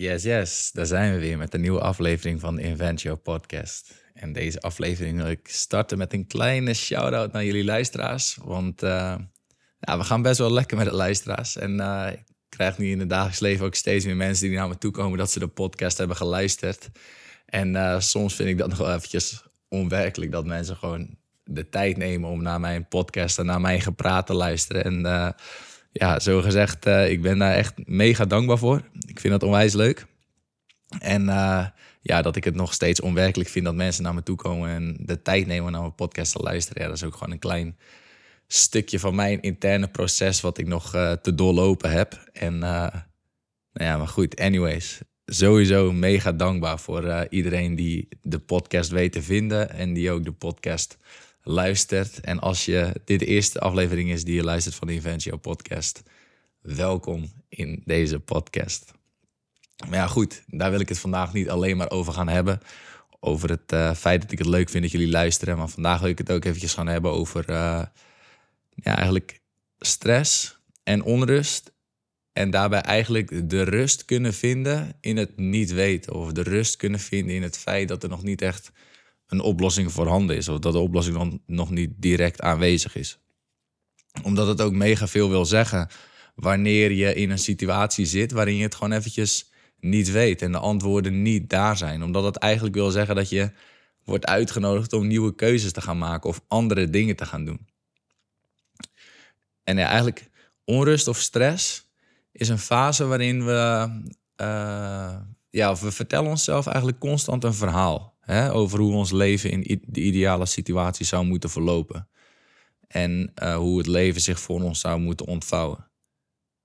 Yes, yes, daar zijn we weer met een nieuwe aflevering van de Invent podcast. En deze aflevering wil ik starten met een kleine shout-out naar jullie luisteraars. Want uh, we gaan best wel lekker met de luisteraars. En uh, ik krijg nu in het dagelijks leven ook steeds meer mensen die naar me toe komen dat ze de podcast hebben geluisterd. En uh, soms vind ik dat nog wel eventjes onwerkelijk dat mensen gewoon de tijd nemen om naar mijn podcast en naar mijn gepraat te luisteren. En ja, zo gezegd, uh, ik ben daar echt mega dankbaar voor. Ik vind dat onwijs leuk. En uh, ja, dat ik het nog steeds onwerkelijk vind dat mensen naar me toe komen en de tijd nemen naar mijn podcast te luisteren. Ja, dat is ook gewoon een klein stukje van mijn interne proces wat ik nog uh, te doorlopen heb. En nou ja, maar goed, anyways. Sowieso mega dankbaar voor iedereen die de podcast weet te vinden en die ook de podcast luistert. En als je dit de eerste aflevering is die je luistert van de Inventio podcast, welkom in deze podcast. Maar ja, goed, daar wil ik het vandaag niet alleen maar over gaan hebben. Over het uh, feit dat ik het leuk vind dat jullie luisteren. Maar vandaag wil ik het ook eventjes gaan hebben over uh, ja, eigenlijk stress en onrust. En daarbij eigenlijk de rust kunnen vinden in het niet weten. Of de rust kunnen vinden in het feit dat er nog niet echt een oplossing voorhanden is. Of dat de oplossing dan nog niet direct aanwezig is. Omdat het ook mega veel wil zeggen wanneer je in een situatie zit waarin je het gewoon eventjes niet weet en de antwoorden niet daar zijn. Omdat het eigenlijk wil zeggen dat je wordt uitgenodigd om nieuwe keuzes te gaan maken of andere dingen te gaan doen. En ja, eigenlijk onrust of stress is een fase waarin we, uh, ja, we vertellen onszelf eigenlijk constant een verhaal over hoe ons leven in de ideale situatie zou moeten verlopen. En uh, hoe het leven zich voor ons zou moeten ontvouwen.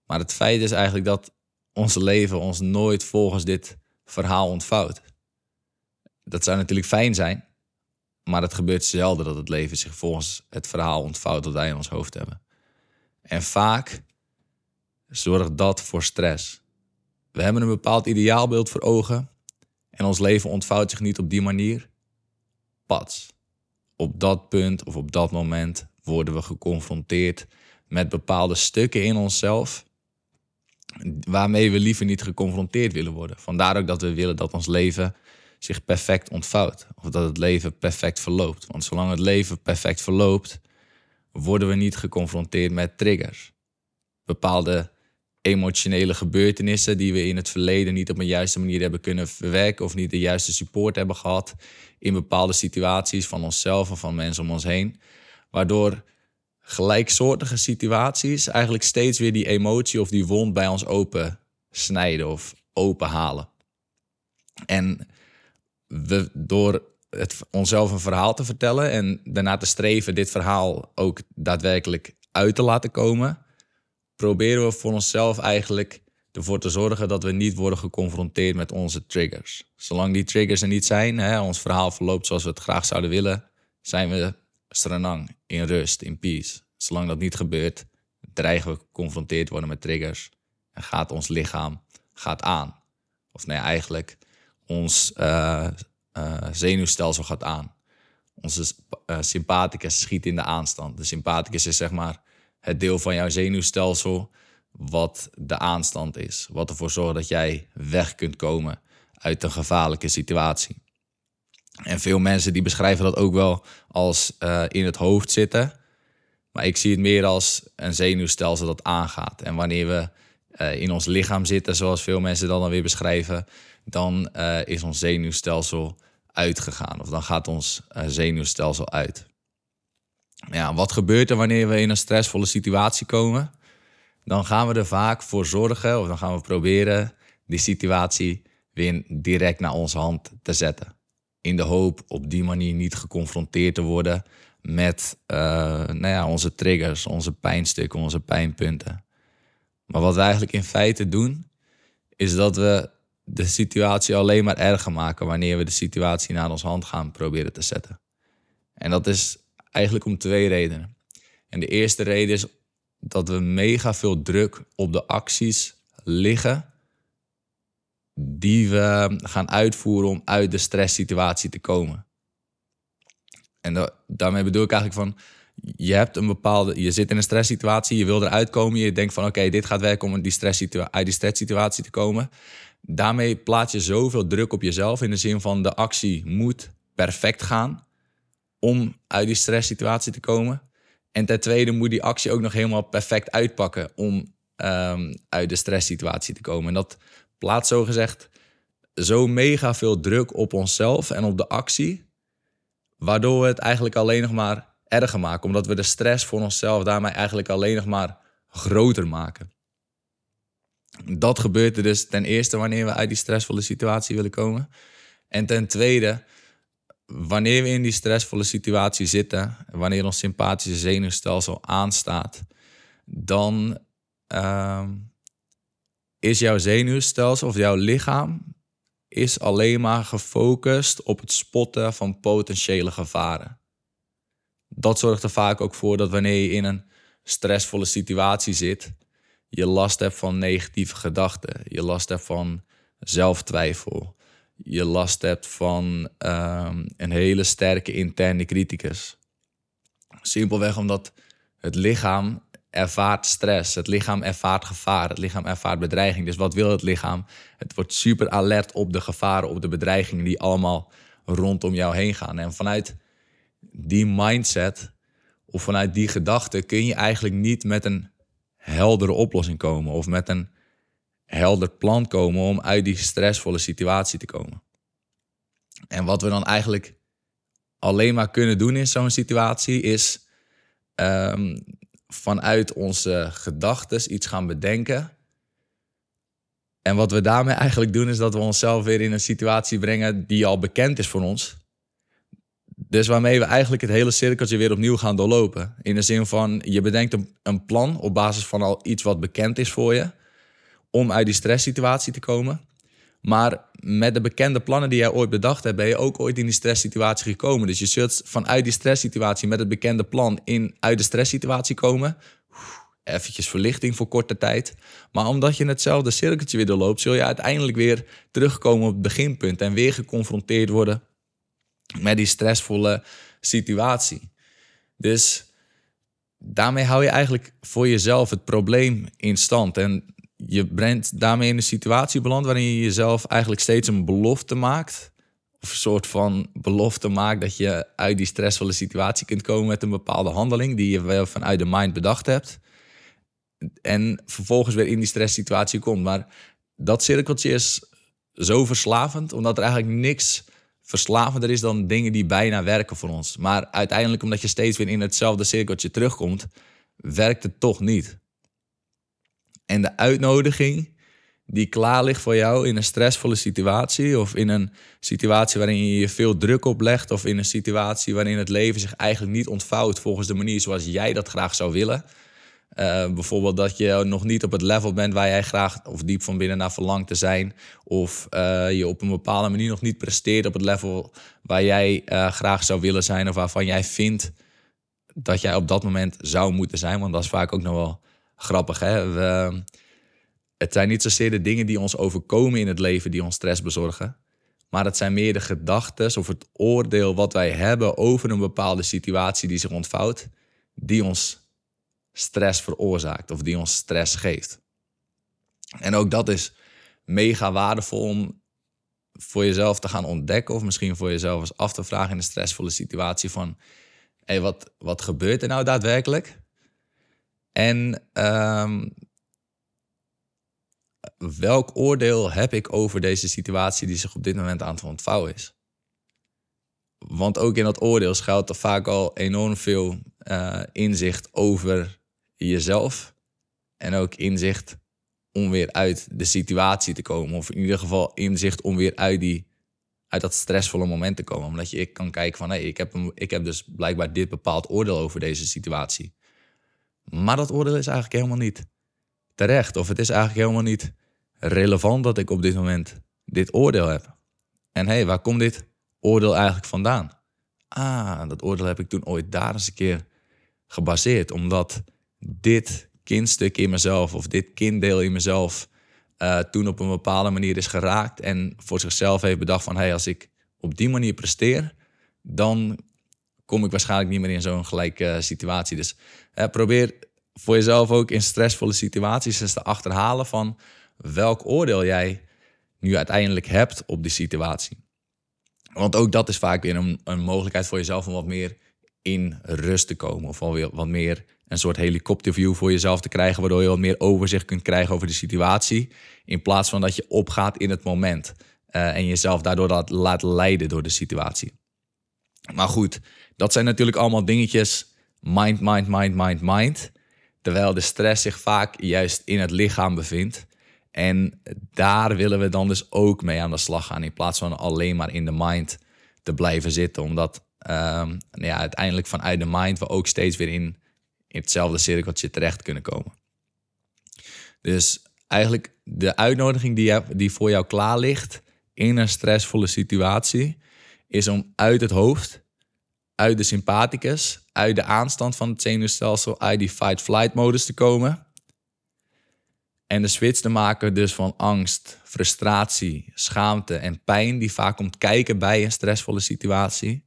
Maar het feit is eigenlijk dat ons leven ons nooit volgens dit verhaal ontvouwt. Dat zou natuurlijk fijn zijn, maar het gebeurt zelden dat het leven zich volgens het verhaal ontvouwt dat wij in ons hoofd hebben. En vaak zorgt dat voor stress. We hebben een bepaald ideaalbeeld voor ogen en ons leven ontvouwt zich niet op die manier, pats. Op dat punt of op dat moment worden we geconfronteerd met bepaalde stukken in onszelf waarmee we liever niet geconfronteerd willen worden. Vandaar ook dat we willen dat ons leven zich perfect ontvouwt of dat het leven perfect verloopt. Want zolang het leven perfect verloopt, worden we niet geconfronteerd met triggers. Bepaalde emotionele gebeurtenissen die we in het verleden niet op een juiste manier hebben kunnen verwerken of niet de juiste support hebben gehad in bepaalde situaties van onszelf of van mensen om ons heen. Waardoor gelijksoortige situaties eigenlijk steeds weer die emotie of die wond bij ons open snijden of openhalen. En we, door het, onszelf een verhaal te vertellen en daarna te streven dit verhaal ook daadwerkelijk uit te laten komen, proberen we voor onszelf eigenlijk ervoor te zorgen dat we niet worden geconfronteerd met onze triggers. Zolang die triggers er niet zijn, hè, ons verhaal verloopt zoals we het graag zouden willen, zijn we stranang, in rust, in peace. Zolang dat niet gebeurt, dreigen we geconfronteerd worden met triggers en gaat ons lichaam gaat aan. Of nee, eigenlijk ons uh, uh, zenuwstelsel gaat aan. Onze uh, sympathicus schiet in de aanstand. De sympathicus is zeg maar het deel van jouw zenuwstelsel wat de aanstand is. Wat ervoor zorgt dat jij weg kunt komen uit een gevaarlijke situatie. En veel mensen die beschrijven dat ook wel als uh, in het hoofd zitten. Maar ik zie het meer als een zenuwstelsel dat aangaat. En wanneer we uh, in ons lichaam zitten, zoals veel mensen dan, weer beschrijven, dan uh, is ons zenuwstelsel uitgegaan. Of dan gaat ons zenuwstelsel uit. Ja, wat gebeurt er wanneer we in een stressvolle situatie komen? Dan gaan we er vaak voor zorgen, of dan gaan we proberen die situatie weer direct naar onze hand te zetten. In de hoop op die manier niet geconfronteerd te worden met uh, nou ja, onze triggers, onze pijnstukken, onze pijnpunten. Maar wat we eigenlijk in feite doen, is dat we de situatie alleen maar erger maken wanneer we de situatie naar onze hand gaan proberen te zetten. En dat is Eigenlijk om twee redenen. En de eerste reden is dat we mega veel druk op de acties liggen die we gaan uitvoeren om uit de stresssituatie te komen. En daarmee bedoel ik eigenlijk van, je hebt een bepaalde, je zit in een stresssituatie, je wil eruit komen, je denkt van oké, dit gaat werken om uit die stresssituatie te komen. Daarmee plaats je zoveel druk op jezelf in de zin van de actie moet perfect gaan om uit die stresssituatie te komen. En ten tweede moet die actie ook nog helemaal perfect uitpakken om um, uit de stresssituatie te komen. En dat plaatst zo gezegd zo mega veel druk op onszelf en op de actie, waardoor we het eigenlijk alleen nog maar erger maken, omdat we de stress voor onszelf daarmee eigenlijk alleen nog maar groter maken. Dat gebeurt er dus ten eerste wanneer we uit die stressvolle situatie willen komen. En ten tweede, wanneer we in die stressvolle situatie zitten, wanneer ons sympathische zenuwstelsel aanstaat, dan uh, is jouw zenuwstelsel of jouw lichaam is alleen maar gefocust op het spotten van potentiële gevaren. Dat zorgt er vaak ook voor dat wanneer je in een stressvolle situatie zit, je last hebt van negatieve gedachten, je last hebt van zelftwijfel, je last hebt van um, een hele sterke interne criticus. Simpelweg omdat het lichaam ervaart stress, het lichaam ervaart gevaar, het lichaam ervaart bedreiging. Dus wat wil het lichaam? Het wordt super alert op de gevaren, op de bedreigingen die allemaal rondom jou heen gaan. En vanuit die mindset of vanuit die gedachte kun je eigenlijk niet met een heldere oplossing komen of met een helder plan komen om uit die stressvolle situatie te komen. En wat we dan eigenlijk alleen maar kunnen doen in zo'n situatie is um, vanuit onze gedachten iets gaan bedenken. En wat we daarmee eigenlijk doen is dat we onszelf weer in een situatie brengen die al bekend is voor ons. Dus waarmee we eigenlijk het hele cirkeltje weer opnieuw gaan doorlopen. In de zin van, je bedenkt een plan op basis van al iets wat bekend is voor je. Om uit die stresssituatie te komen. Maar met de bekende plannen die jij ooit bedacht hebt, ben je ook ooit in die stresssituatie gekomen. Dus je zult vanuit die stresssituatie met het bekende plan in, uit de stresssituatie komen. Eventjes verlichting voor korte tijd. Maar omdat je hetzelfde cirkeltje weer doorloopt, zul je uiteindelijk weer terugkomen op het beginpunt en weer geconfronteerd worden met die stressvolle situatie. Dus daarmee hou je eigenlijk voor jezelf het probleem in stand. En je bent daarmee in een situatie beland waarin je jezelf eigenlijk steeds een belofte maakt. Of een soort van belofte maakt dat je uit die stressvolle situatie kunt komen met een bepaalde handeling die je wel vanuit de mind bedacht hebt. En vervolgens weer in die stresssituatie komt. Maar dat cirkeltje is zo verslavend, omdat er eigenlijk niks verslavender is dan dingen die bijna werken voor ons. Maar uiteindelijk, omdat je steeds weer in hetzelfde cirkeltje terugkomt, werkt het toch niet. En de uitnodiging die klaar ligt voor jou in een stressvolle situatie of in een situatie waarin je je veel druk oplegt of in een situatie waarin het leven zich eigenlijk niet ontvouwt volgens de manier zoals jij dat graag zou willen. Uh, bijvoorbeeld dat je nog niet op het level bent waar jij graag of diep van binnen naar verlangt te zijn. Of uh, je op een bepaalde manier nog niet presteert op het level waar jij uh, graag zou willen zijn. Of waarvan jij vindt dat jij op dat moment zou moeten zijn. Want dat is vaak ook nog wel grappig. Hè? We, het zijn niet zozeer de dingen die ons overkomen in het leven die ons stress bezorgen. Maar het zijn meer de gedachten of het oordeel wat wij hebben over een bepaalde situatie die zich ontvouwt. Die ons stress veroorzaakt of die ons stress geeft. En ook dat is mega waardevol om voor jezelf te gaan ontdekken of misschien voor jezelf eens af te vragen in een stressvolle situatie van hey, wat, wat gebeurt er nou daadwerkelijk? En um, welk oordeel heb ik over deze situatie die zich op dit moment aan het ontvouwen is? Want ook in dat oordeel schuilt er vaak al enorm veel uh, inzicht over jezelf. En ook inzicht om weer uit de situatie te komen. Of in ieder geval inzicht om weer uit, die, uit dat stressvolle moment te komen. Omdat je ik kan kijken van hey, ik, heb een, ik heb dus blijkbaar dit bepaald oordeel over deze situatie. Maar dat oordeel is eigenlijk helemaal niet terecht. Of het is eigenlijk helemaal niet relevant dat ik op dit moment dit oordeel heb. En hé, hey, waar komt dit oordeel eigenlijk vandaan? Ah, dat oordeel heb ik toen ooit daar eens een keer gebaseerd. Omdat dit kindstuk in mezelf of dit kinddeel in mezelf uh, toen op een bepaalde manier is geraakt en voor zichzelf heeft bedacht van hey, als ik op die manier presteer, dan kom ik waarschijnlijk niet meer in zo'n gelijke situatie. Dus probeer voor jezelf ook in stressvolle situaties eens te achterhalen van welk oordeel jij nu uiteindelijk hebt op die situatie. Want ook dat is vaak weer een, een mogelijkheid voor jezelf om wat meer in rust te komen. Of alweer wat meer een soort helikopterview voor jezelf te krijgen, waardoor je wat meer overzicht kunt krijgen over de situatie. In plaats van dat je opgaat in het moment uh, en jezelf daardoor laat leiden door de situatie. Maar goed, dat zijn natuurlijk allemaal dingetjes. Mind, mind, mind, mind, mind. Terwijl de stress zich vaak juist in het lichaam bevindt. En daar willen we dan dus ook mee aan de slag gaan. In plaats van alleen maar in de mind te blijven zitten. Omdat um, nou ja, uiteindelijk vanuit de mind we ook steeds weer in, in hetzelfde cirkeltje terecht kunnen komen. Dus eigenlijk de uitnodiging die, die voor jou klaar ligt in een stressvolle situatie, is om uit het hoofd, uit de sympathicus, uit de aanstand van het zenuwstelsel, uit die fight-flight modus te komen. En de switch te maken dus van angst, frustratie, schaamte en pijn, die vaak komt kijken bij een stressvolle situatie,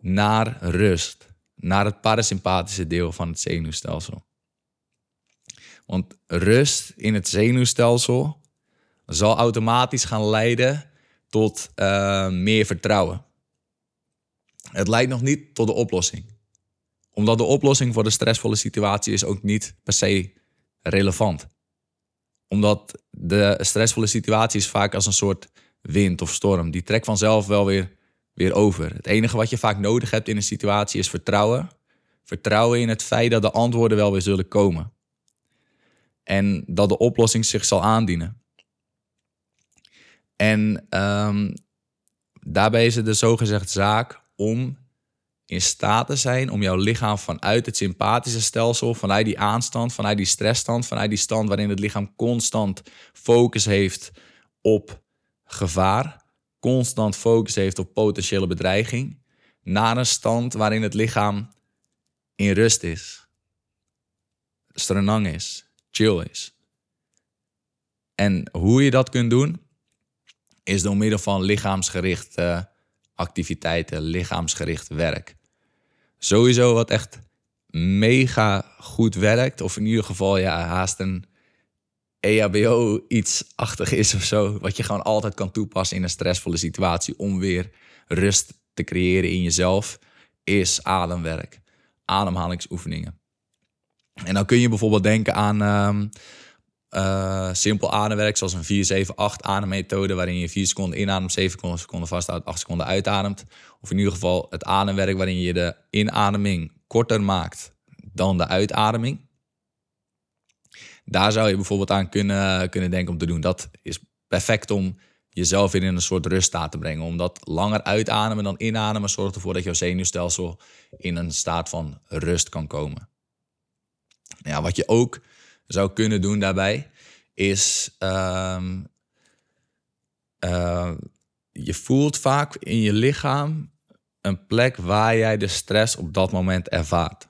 naar rust, naar het parasympathische deel van het zenuwstelsel. Want rust in het zenuwstelsel zal automatisch gaan leiden tot uh, meer vertrouwen. Het leidt nog niet tot de oplossing. Omdat de oplossing voor de stressvolle situatie is ook niet per se relevant. Omdat de stressvolle situatie is vaak als een soort wind of storm. Die trekt vanzelf wel weer, weer over. Het enige wat je vaak nodig hebt in een situatie is vertrouwen. Vertrouwen in het feit dat de antwoorden wel weer zullen komen. En dat de oplossing zich zal aandienen. En um, daarbij is het de zogezegd zaak om in staat te zijn om jouw lichaam vanuit het sympathische stelsel, vanuit die aanstand, vanuit die stressstand, vanuit die stand waarin het lichaam constant focus heeft op gevaar, constant focus heeft op potentiële bedreiging, naar een stand waarin het lichaam in rust is, strenang is, chill is. En hoe je dat kunt doen, is door middel van lichaamsgerichte activiteiten, lichaamsgericht werk. Sowieso wat echt mega goed werkt, of in ieder geval ja, haast een EHBO iets achtig is of zo, wat je gewoon altijd kan toepassen in een stressvolle situatie om weer rust te creëren in jezelf, is ademwerk, ademhalingsoefeningen. En dan kun je bijvoorbeeld denken aan um, uh, simpel ademwerk, zoals een 4, 7, 8 ademmethode, waarin je 4 seconden inademt, 7 seconden vasthoudt, 8 seconden uitademt. Of in ieder geval het ademwerk waarin je de inademing korter maakt dan de uitademing. Daar zou je bijvoorbeeld aan kunnen, kunnen denken om te doen. Dat is perfect om jezelf in een soort ruststaat te brengen. Omdat langer uitademen dan inademen zorgt ervoor dat jouw zenuwstelsel in een staat van rust kan komen. Ja, wat je ook zou kunnen doen daarbij, is um, uh, je voelt vaak in je lichaam een plek waar jij de stress op dat moment ervaart.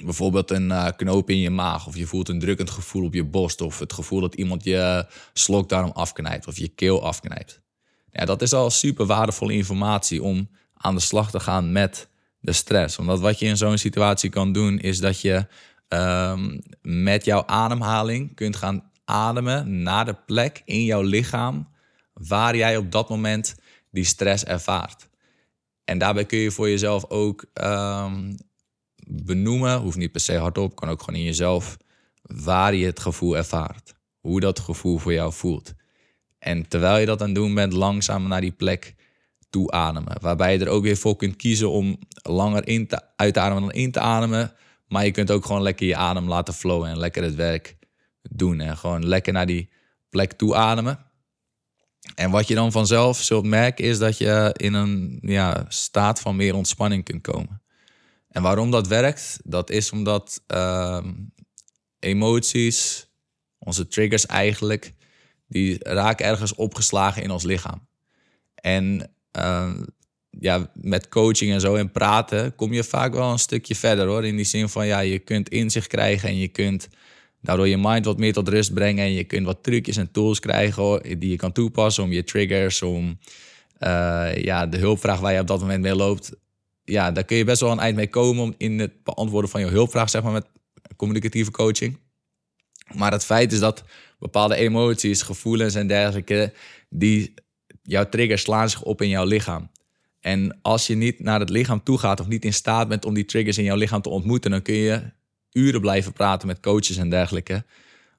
Bijvoorbeeld een uh, knoop in je maag, of je voelt een drukkend gevoel op je borst, of het gevoel dat iemand je slokdarm afknijpt of je keel afknijpt. Dat is al super waardevolle informatie om aan de slag te gaan met de stress. Omdat wat je in zo'n situatie kan doen, is dat je um, met jouw ademhaling kunt gaan ademen naar de plek in jouw lichaam waar jij op dat moment die stress ervaart. En daarbij kun je voor jezelf ook um, benoemen, hoeft niet per se hardop, kan ook gewoon in jezelf, waar je het gevoel ervaart. Hoe dat gevoel voor jou voelt. En terwijl je dat aan het doen bent, langzaam naar die plek toe ademen. Waarbij je er ook weer voor kunt kiezen om langer in te, uit te ademen dan in te ademen. Maar je kunt ook gewoon lekker je adem laten flowen en lekker het werk doen. En gewoon lekker naar die plek toe ademen. En wat je dan vanzelf zult merken is dat je in een ja, staat van meer ontspanning kunt komen. En waarom dat werkt, dat is omdat uh, emoties, onze triggers eigenlijk, die raken ergens opgeslagen in ons lichaam. En uh, ja, met coaching en zo en praten kom je vaak wel een stukje verder hoor. In die zin van ja, je kunt inzicht krijgen en je kunt daardoor je mind wat meer tot rust brengen. En je kunt wat trucjes en tools krijgen hoor, die je kan toepassen om je triggers, om uh, ja, de hulpvraag waar je op dat moment mee loopt, ja, daar kun je best wel een eind mee komen in het beantwoorden van je hulpvraag, zeg maar, met communicatieve coaching. Maar het feit is dat bepaalde emoties, gevoelens en dergelijke, die jouw triggers slaan zich op in jouw lichaam. En als je niet naar het lichaam toe gaat of niet in staat bent om die triggers in jouw lichaam te ontmoeten, dan kun je uren blijven praten met coaches en dergelijke.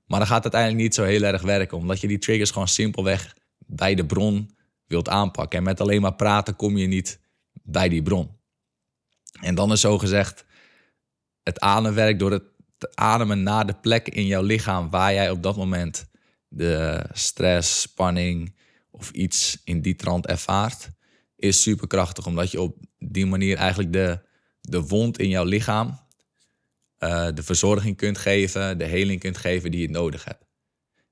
Maar dan gaat het uiteindelijk niet zo heel erg werken, omdat je die triggers gewoon simpelweg bij de bron wilt aanpakken. En met alleen maar praten kom je niet bij die bron. En dan is zo gezegd het ademwerk door het ademen naar de plek in jouw lichaam waar jij op dat moment de stress, spanning of iets in die trant ervaart, is superkrachtig. Omdat je op die manier eigenlijk de, de wond in jouw lichaam uh, de verzorging kunt geven, de heling kunt geven die je nodig hebt.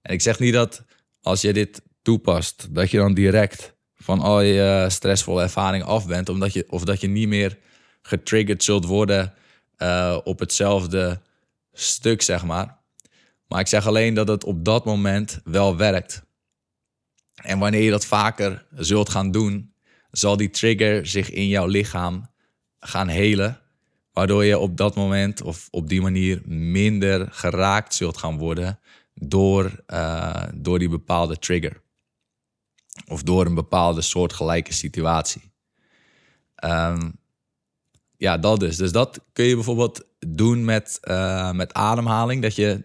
En ik zeg niet dat als je dit toepast, dat je dan direct van al je eh, stressvolle ervaring af bent, omdat je, of dat je niet meer getriggerd zult worden uh, op hetzelfde stuk, zeg maar. Maar ik zeg alleen dat het op dat moment wel werkt. En wanneer je dat vaker zult gaan doen, zal die trigger zich in jouw lichaam gaan helen. Waardoor je op dat moment of op die manier minder geraakt zult gaan worden door, uh, door die bepaalde trigger. Of door een bepaalde soortgelijke situatie. Um, ja, dat dus. Dus dat kun je bijvoorbeeld doen met, uh, met ademhaling. Dat je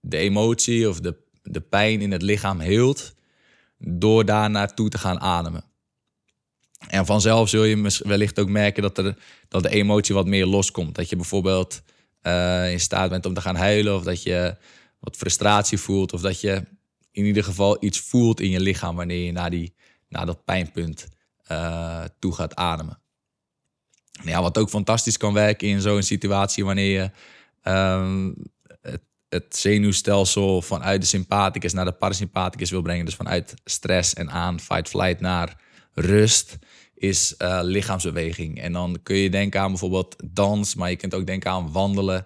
de emotie of de, de pijn in het lichaam heelt door daar naartoe te gaan ademen. En vanzelf zul je wellicht ook merken dat, er, dat de emotie wat meer loskomt. Dat je bijvoorbeeld uh, in staat bent om te gaan huilen, of dat je wat frustratie voelt, of dat je in ieder geval iets voelt in je lichaam wanneer je naar, die, naar dat pijnpunt uh, toe gaat ademen. Ja, wat ook fantastisch kan werken in zo'n situatie wanneer je um, het, het, zenuwstelsel vanuit de sympathicus naar de parasympathicus wil brengen. Dus vanuit stress en aan, fight, flight naar rust is uh, lichaamsbeweging. En dan kun je denken aan bijvoorbeeld dans, maar je kunt ook denken aan wandelen.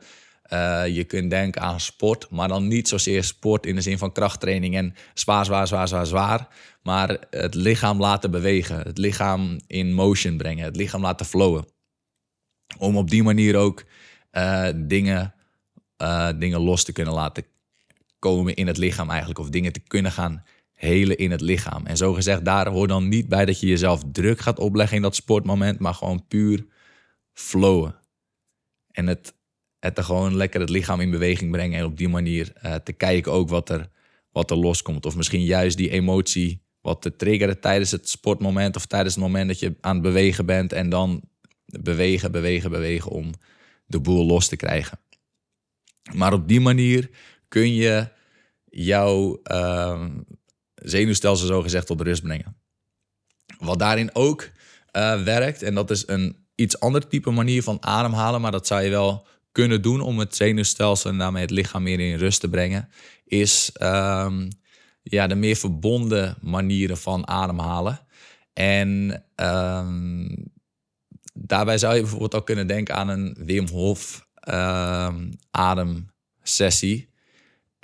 Uh, je kunt denken aan sport, maar dan niet zozeer sport in de zin van krachttraining en zwaar, zwaar, zwaar, zwaar. Maar het lichaam laten bewegen, het lichaam in motion brengen, het lichaam laten flowen. Om op die manier ook uh, dingen, dingen los te kunnen laten komen in het lichaam eigenlijk. Of dingen te kunnen gaan helen in het lichaam. En zo gezegd, daar hoort dan niet bij dat je jezelf druk gaat opleggen in dat sportmoment. Maar gewoon puur flowen. En het, het er gewoon lekker het lichaam in beweging brengen. En op die manier uh, te kijken ook wat er, wat er loskomt. Of misschien juist die emotie wat te triggeren tijdens het sportmoment. Of tijdens het moment dat je aan het bewegen bent. En dan bewegen, bewegen, bewegen om de boel los te krijgen. Maar op die manier kun je jouw uh, zenuwstelsel zo gezegd tot rust brengen. Wat daarin ook uh, werkt, en dat is een iets ander type manier van ademhalen, maar dat zou je wel kunnen doen om het zenuwstelsel en daarmee het lichaam meer in rust te brengen, is um, ja, de meer verbonden manieren van ademhalen. En um, daarbij zou je bijvoorbeeld ook kunnen denken aan een Wim Hof uh, ademsessie.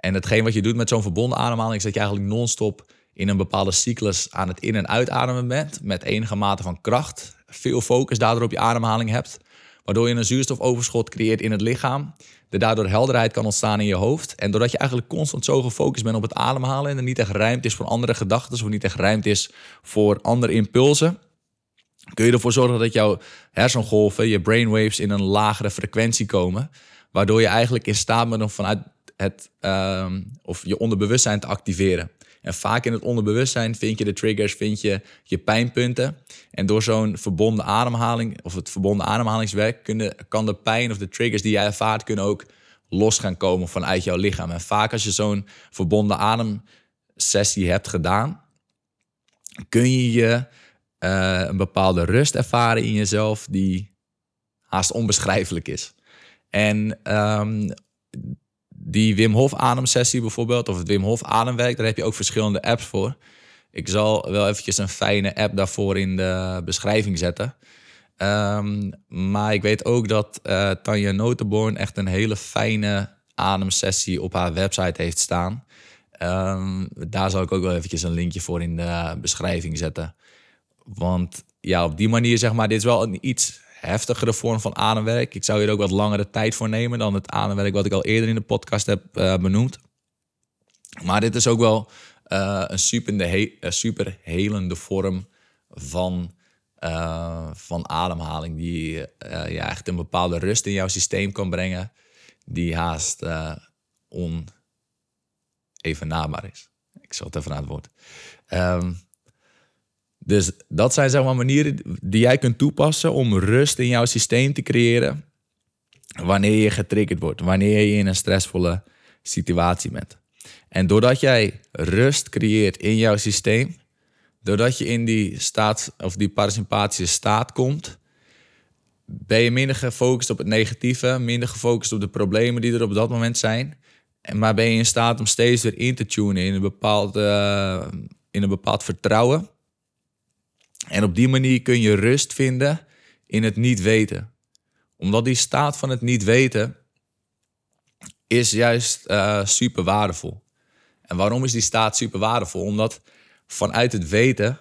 En hetgeen wat je doet met zo'n verbonden ademhaling is dat je eigenlijk non-stop in een bepaalde cyclus aan het in- en uitademen bent. Met enige mate van kracht. Veel focus daardoor op je ademhaling hebt. Waardoor je een zuurstofoverschot creëert in het lichaam. Er daardoor helderheid kan ontstaan in je hoofd. En doordat je eigenlijk constant zo gefocust bent op het ademhalen. En er niet echt ruimte is voor andere gedachten. Of niet echt ruimte is voor andere impulsen kun je ervoor zorgen dat jouw hersengolven, je brainwaves in een lagere frequentie komen. Waardoor je eigenlijk in staat bent om vanuit het, um, of je onderbewustzijn te activeren. En vaak in het onderbewustzijn vind je de triggers, vind je je pijnpunten. En door zo'n verbonden ademhaling of het verbonden ademhalingswerk kunnen, kan de pijn of de triggers die jij ervaart kunnen ook los gaan komen vanuit jouw lichaam. En vaak als je zo'n verbonden ademsessie hebt gedaan, kun je je uh, een bepaalde rust ervaren in jezelf die haast onbeschrijfelijk is. En um, die Wim Hof ademsessie bijvoorbeeld, of het Wim Hof ademwerk, daar heb je ook verschillende apps voor. Ik zal wel eventjes een fijne app daarvoor in de beschrijving zetten. Um, maar ik weet ook dat uh, Tanja Notenborn echt een hele fijne ademsessie op haar website heeft staan. Um, daar zal ik ook wel eventjes een linkje voor in de beschrijving zetten. Want ja, op die manier zeg maar, dit is wel een iets heftigere vorm van ademwerk. Ik zou hier ook wat langere tijd voor nemen dan het ademwerk wat ik al eerder in de podcast heb uh, benoemd. Maar dit is ook wel uh, een super, super helende vorm van, uh, van ademhaling. Die ja, echt een bepaalde rust in jouw systeem kan brengen. Die haast onevenaarbaar is. Ik zal het even aan het woord. Um, dus dat zijn zeg maar manieren die jij kunt toepassen om rust in jouw systeem te creëren. Wanneer je getriggerd wordt, wanneer je in een stressvolle situatie bent. En doordat jij rust creëert in jouw systeem, doordat je in die staat of die parasympathische staat komt, ben je minder gefocust op het negatieve, minder gefocust op de problemen die er op dat moment zijn. Maar ben je in staat om steeds weer in te tunen in een bepaald, uh, in een bepaald vertrouwen. En op die manier kun je rust vinden in het niet weten. Omdat die staat van het niet weten is juist uh, super waardevol. En waarom is die staat super waardevol? Omdat vanuit het weten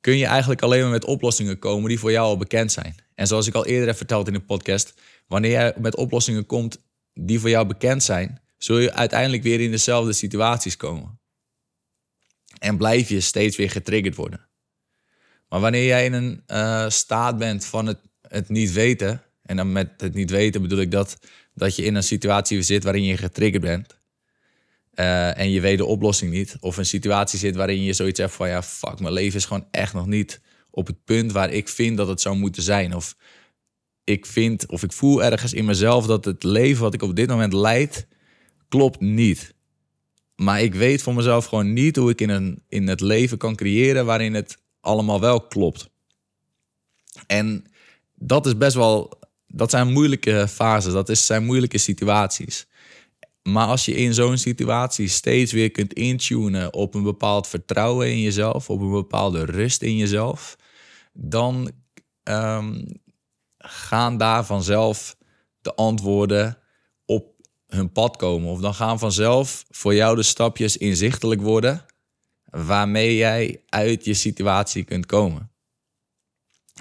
kun je eigenlijk alleen maar met oplossingen komen die voor jou al bekend zijn. En zoals ik al eerder heb verteld in de podcast, wanneer jij met oplossingen komt die voor jou bekend zijn, zul je uiteindelijk weer in dezelfde situaties komen. En blijf je steeds weer getriggerd worden. Maar wanneer jij in een uh, staat bent van het, het niet weten, en dan met het niet weten bedoel ik dat, dat je in een situatie zit waarin je getriggerd bent. Uh, en je weet de oplossing niet. Of een situatie zit waarin je zoiets hebt van ja, fuck, mijn leven is gewoon echt nog niet op het punt waar ik vind dat het zou moeten zijn. Of ik vind of ik voel ergens in mezelf dat het leven wat ik op dit moment leid, klopt niet. Maar ik weet voor mezelf gewoon niet hoe ik in, een, in het leven kan creëren waarin het allemaal wel klopt. En dat is best wel, dat zijn moeilijke fases, dat is, zijn moeilijke situaties. Maar als je in zo'n situatie steeds weer kunt intunen op een bepaald vertrouwen in jezelf, op een bepaalde rust in jezelf, dan um, gaan daar vanzelf de antwoorden op hun pad komen. Of dan gaan vanzelf voor jou de stapjes inzichtelijk worden waarmee jij uit je situatie kunt komen.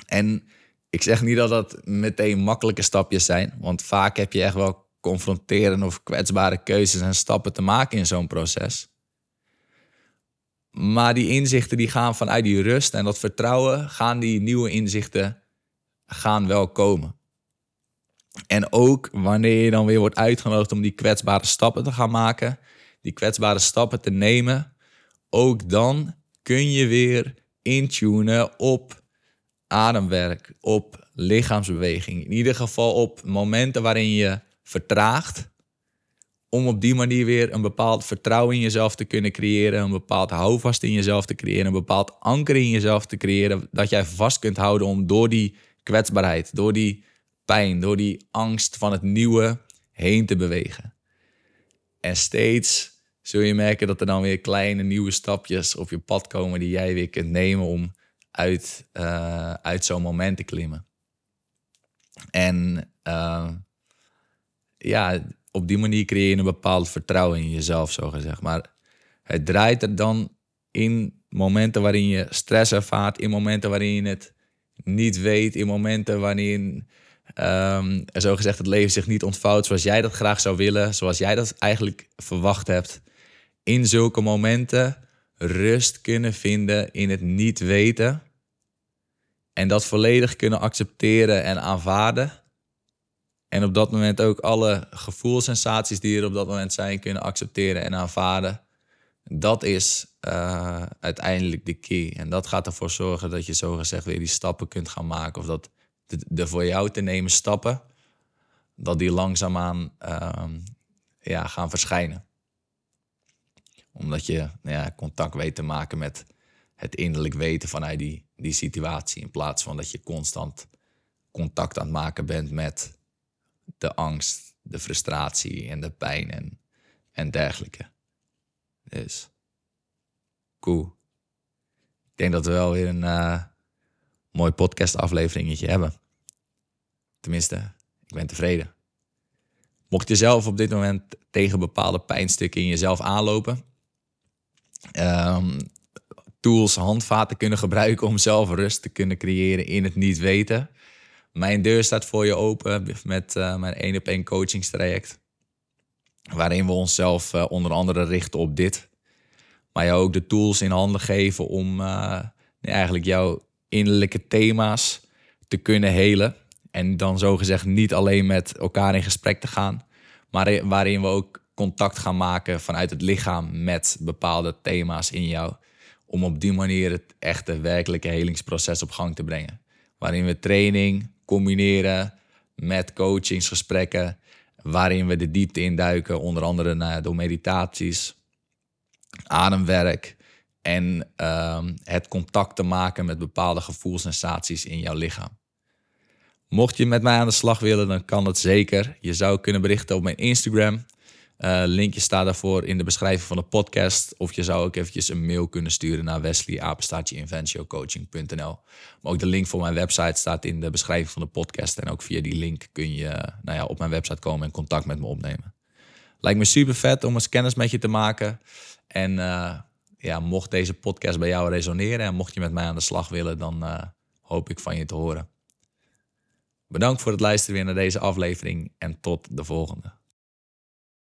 En ik zeg niet dat dat meteen makkelijke stapjes zijn, want vaak heb je echt wel confronterende of kwetsbare keuzes en stappen te maken in zo'n proces. Maar die inzichten die gaan vanuit die rust en dat vertrouwen, gaan die nieuwe inzichten gaan wel komen. En ook wanneer je dan weer wordt uitgenodigd om die kwetsbare stappen te gaan maken, die kwetsbare stappen te nemen, ook dan kun je weer intunen op ademwerk, op lichaamsbeweging. In ieder geval op momenten waarin je vertraagt. Om op die manier weer een bepaald vertrouwen in jezelf te kunnen creëren. Een bepaald houvast in jezelf te creëren. Een bepaald anker in jezelf te creëren. Dat jij vast kunt houden om door die kwetsbaarheid, door die pijn, door die angst van het nieuwe heen te bewegen. En steeds zul je merken dat er dan weer kleine nieuwe stapjes op je pad komen die jij weer kunt nemen om uit, uh, uit zo'n moment te klimmen. En uh, ja, op die manier creëer je een bepaald vertrouwen in jezelf, zo gezegd. Maar het draait er dan in momenten waarin je stress ervaart, in momenten waarin je het niet weet, in momenten waarin um, zo gezegd het leven zich niet ontvouwt zoals jij dat graag zou willen, zoals jij dat eigenlijk verwacht hebt in zulke momenten rust kunnen vinden in het niet weten. En dat volledig kunnen accepteren en aanvaarden. En op dat moment ook alle gevoelsensaties die er op dat moment zijn kunnen accepteren en aanvaarden. Dat is uh, uiteindelijk de key. En dat gaat ervoor zorgen dat je zogezegd weer die stappen kunt gaan maken. Of dat de, de voor jou te nemen stappen, dat die langzaamaan uh, ja, gaan verschijnen omdat je nou ja, contact weet te maken met het innerlijk weten vanuit die, die situatie. In plaats van dat je constant contact aan het maken bent met de angst, de frustratie en de pijn en, en dergelijke. Dus, cool. Ik denk dat we wel weer een uh, mooi podcast afleveringetje hebben. Tenminste, ik ben tevreden. Mocht je zelf op dit moment tegen bepaalde pijnstukken in jezelf aanlopen, Um, tools, handvaten kunnen gebruiken om zelf rust te kunnen creëren in het niet weten. Mijn deur staat voor je open met uh, mijn één op één coachingstraject. Waarin we onszelf uh, onder andere richten op dit. Maar jou ook de tools in handen geven om uh, eigenlijk jouw innerlijke thema's te kunnen helen. En dan zogezegd niet alleen met elkaar in gesprek te gaan, maar waarin we ook contact gaan maken vanuit het lichaam met bepaalde thema's in jou. Om op die manier het echte, werkelijke helingsproces op gang te brengen. Waarin we training combineren met coachingsgesprekken. Waarin we de diepte induiken, onder andere door meditaties, ademwerk en um, het contact te maken met bepaalde gevoelsensaties in jouw lichaam. Mocht je met mij aan de slag willen, dan kan het zeker. Je zou kunnen berichten op mijn Instagram. Uh, linkje staat daarvoor in de beschrijving van de podcast. Of je zou ook eventjes een mail kunnen sturen naar wesley.inventiocoaching.nl. Maar ook de link voor mijn website staat in de beschrijving van de podcast. En ook via die link kun je nou ja, op mijn website komen en contact met me opnemen. Lijkt me super vet om eens kennis met je te maken. En uh, ja, mocht deze podcast bij jou resoneren en mocht je met mij aan de slag willen, dan uh, hoop ik van je te horen. Bedankt voor het luisteren weer naar deze aflevering en tot de volgende.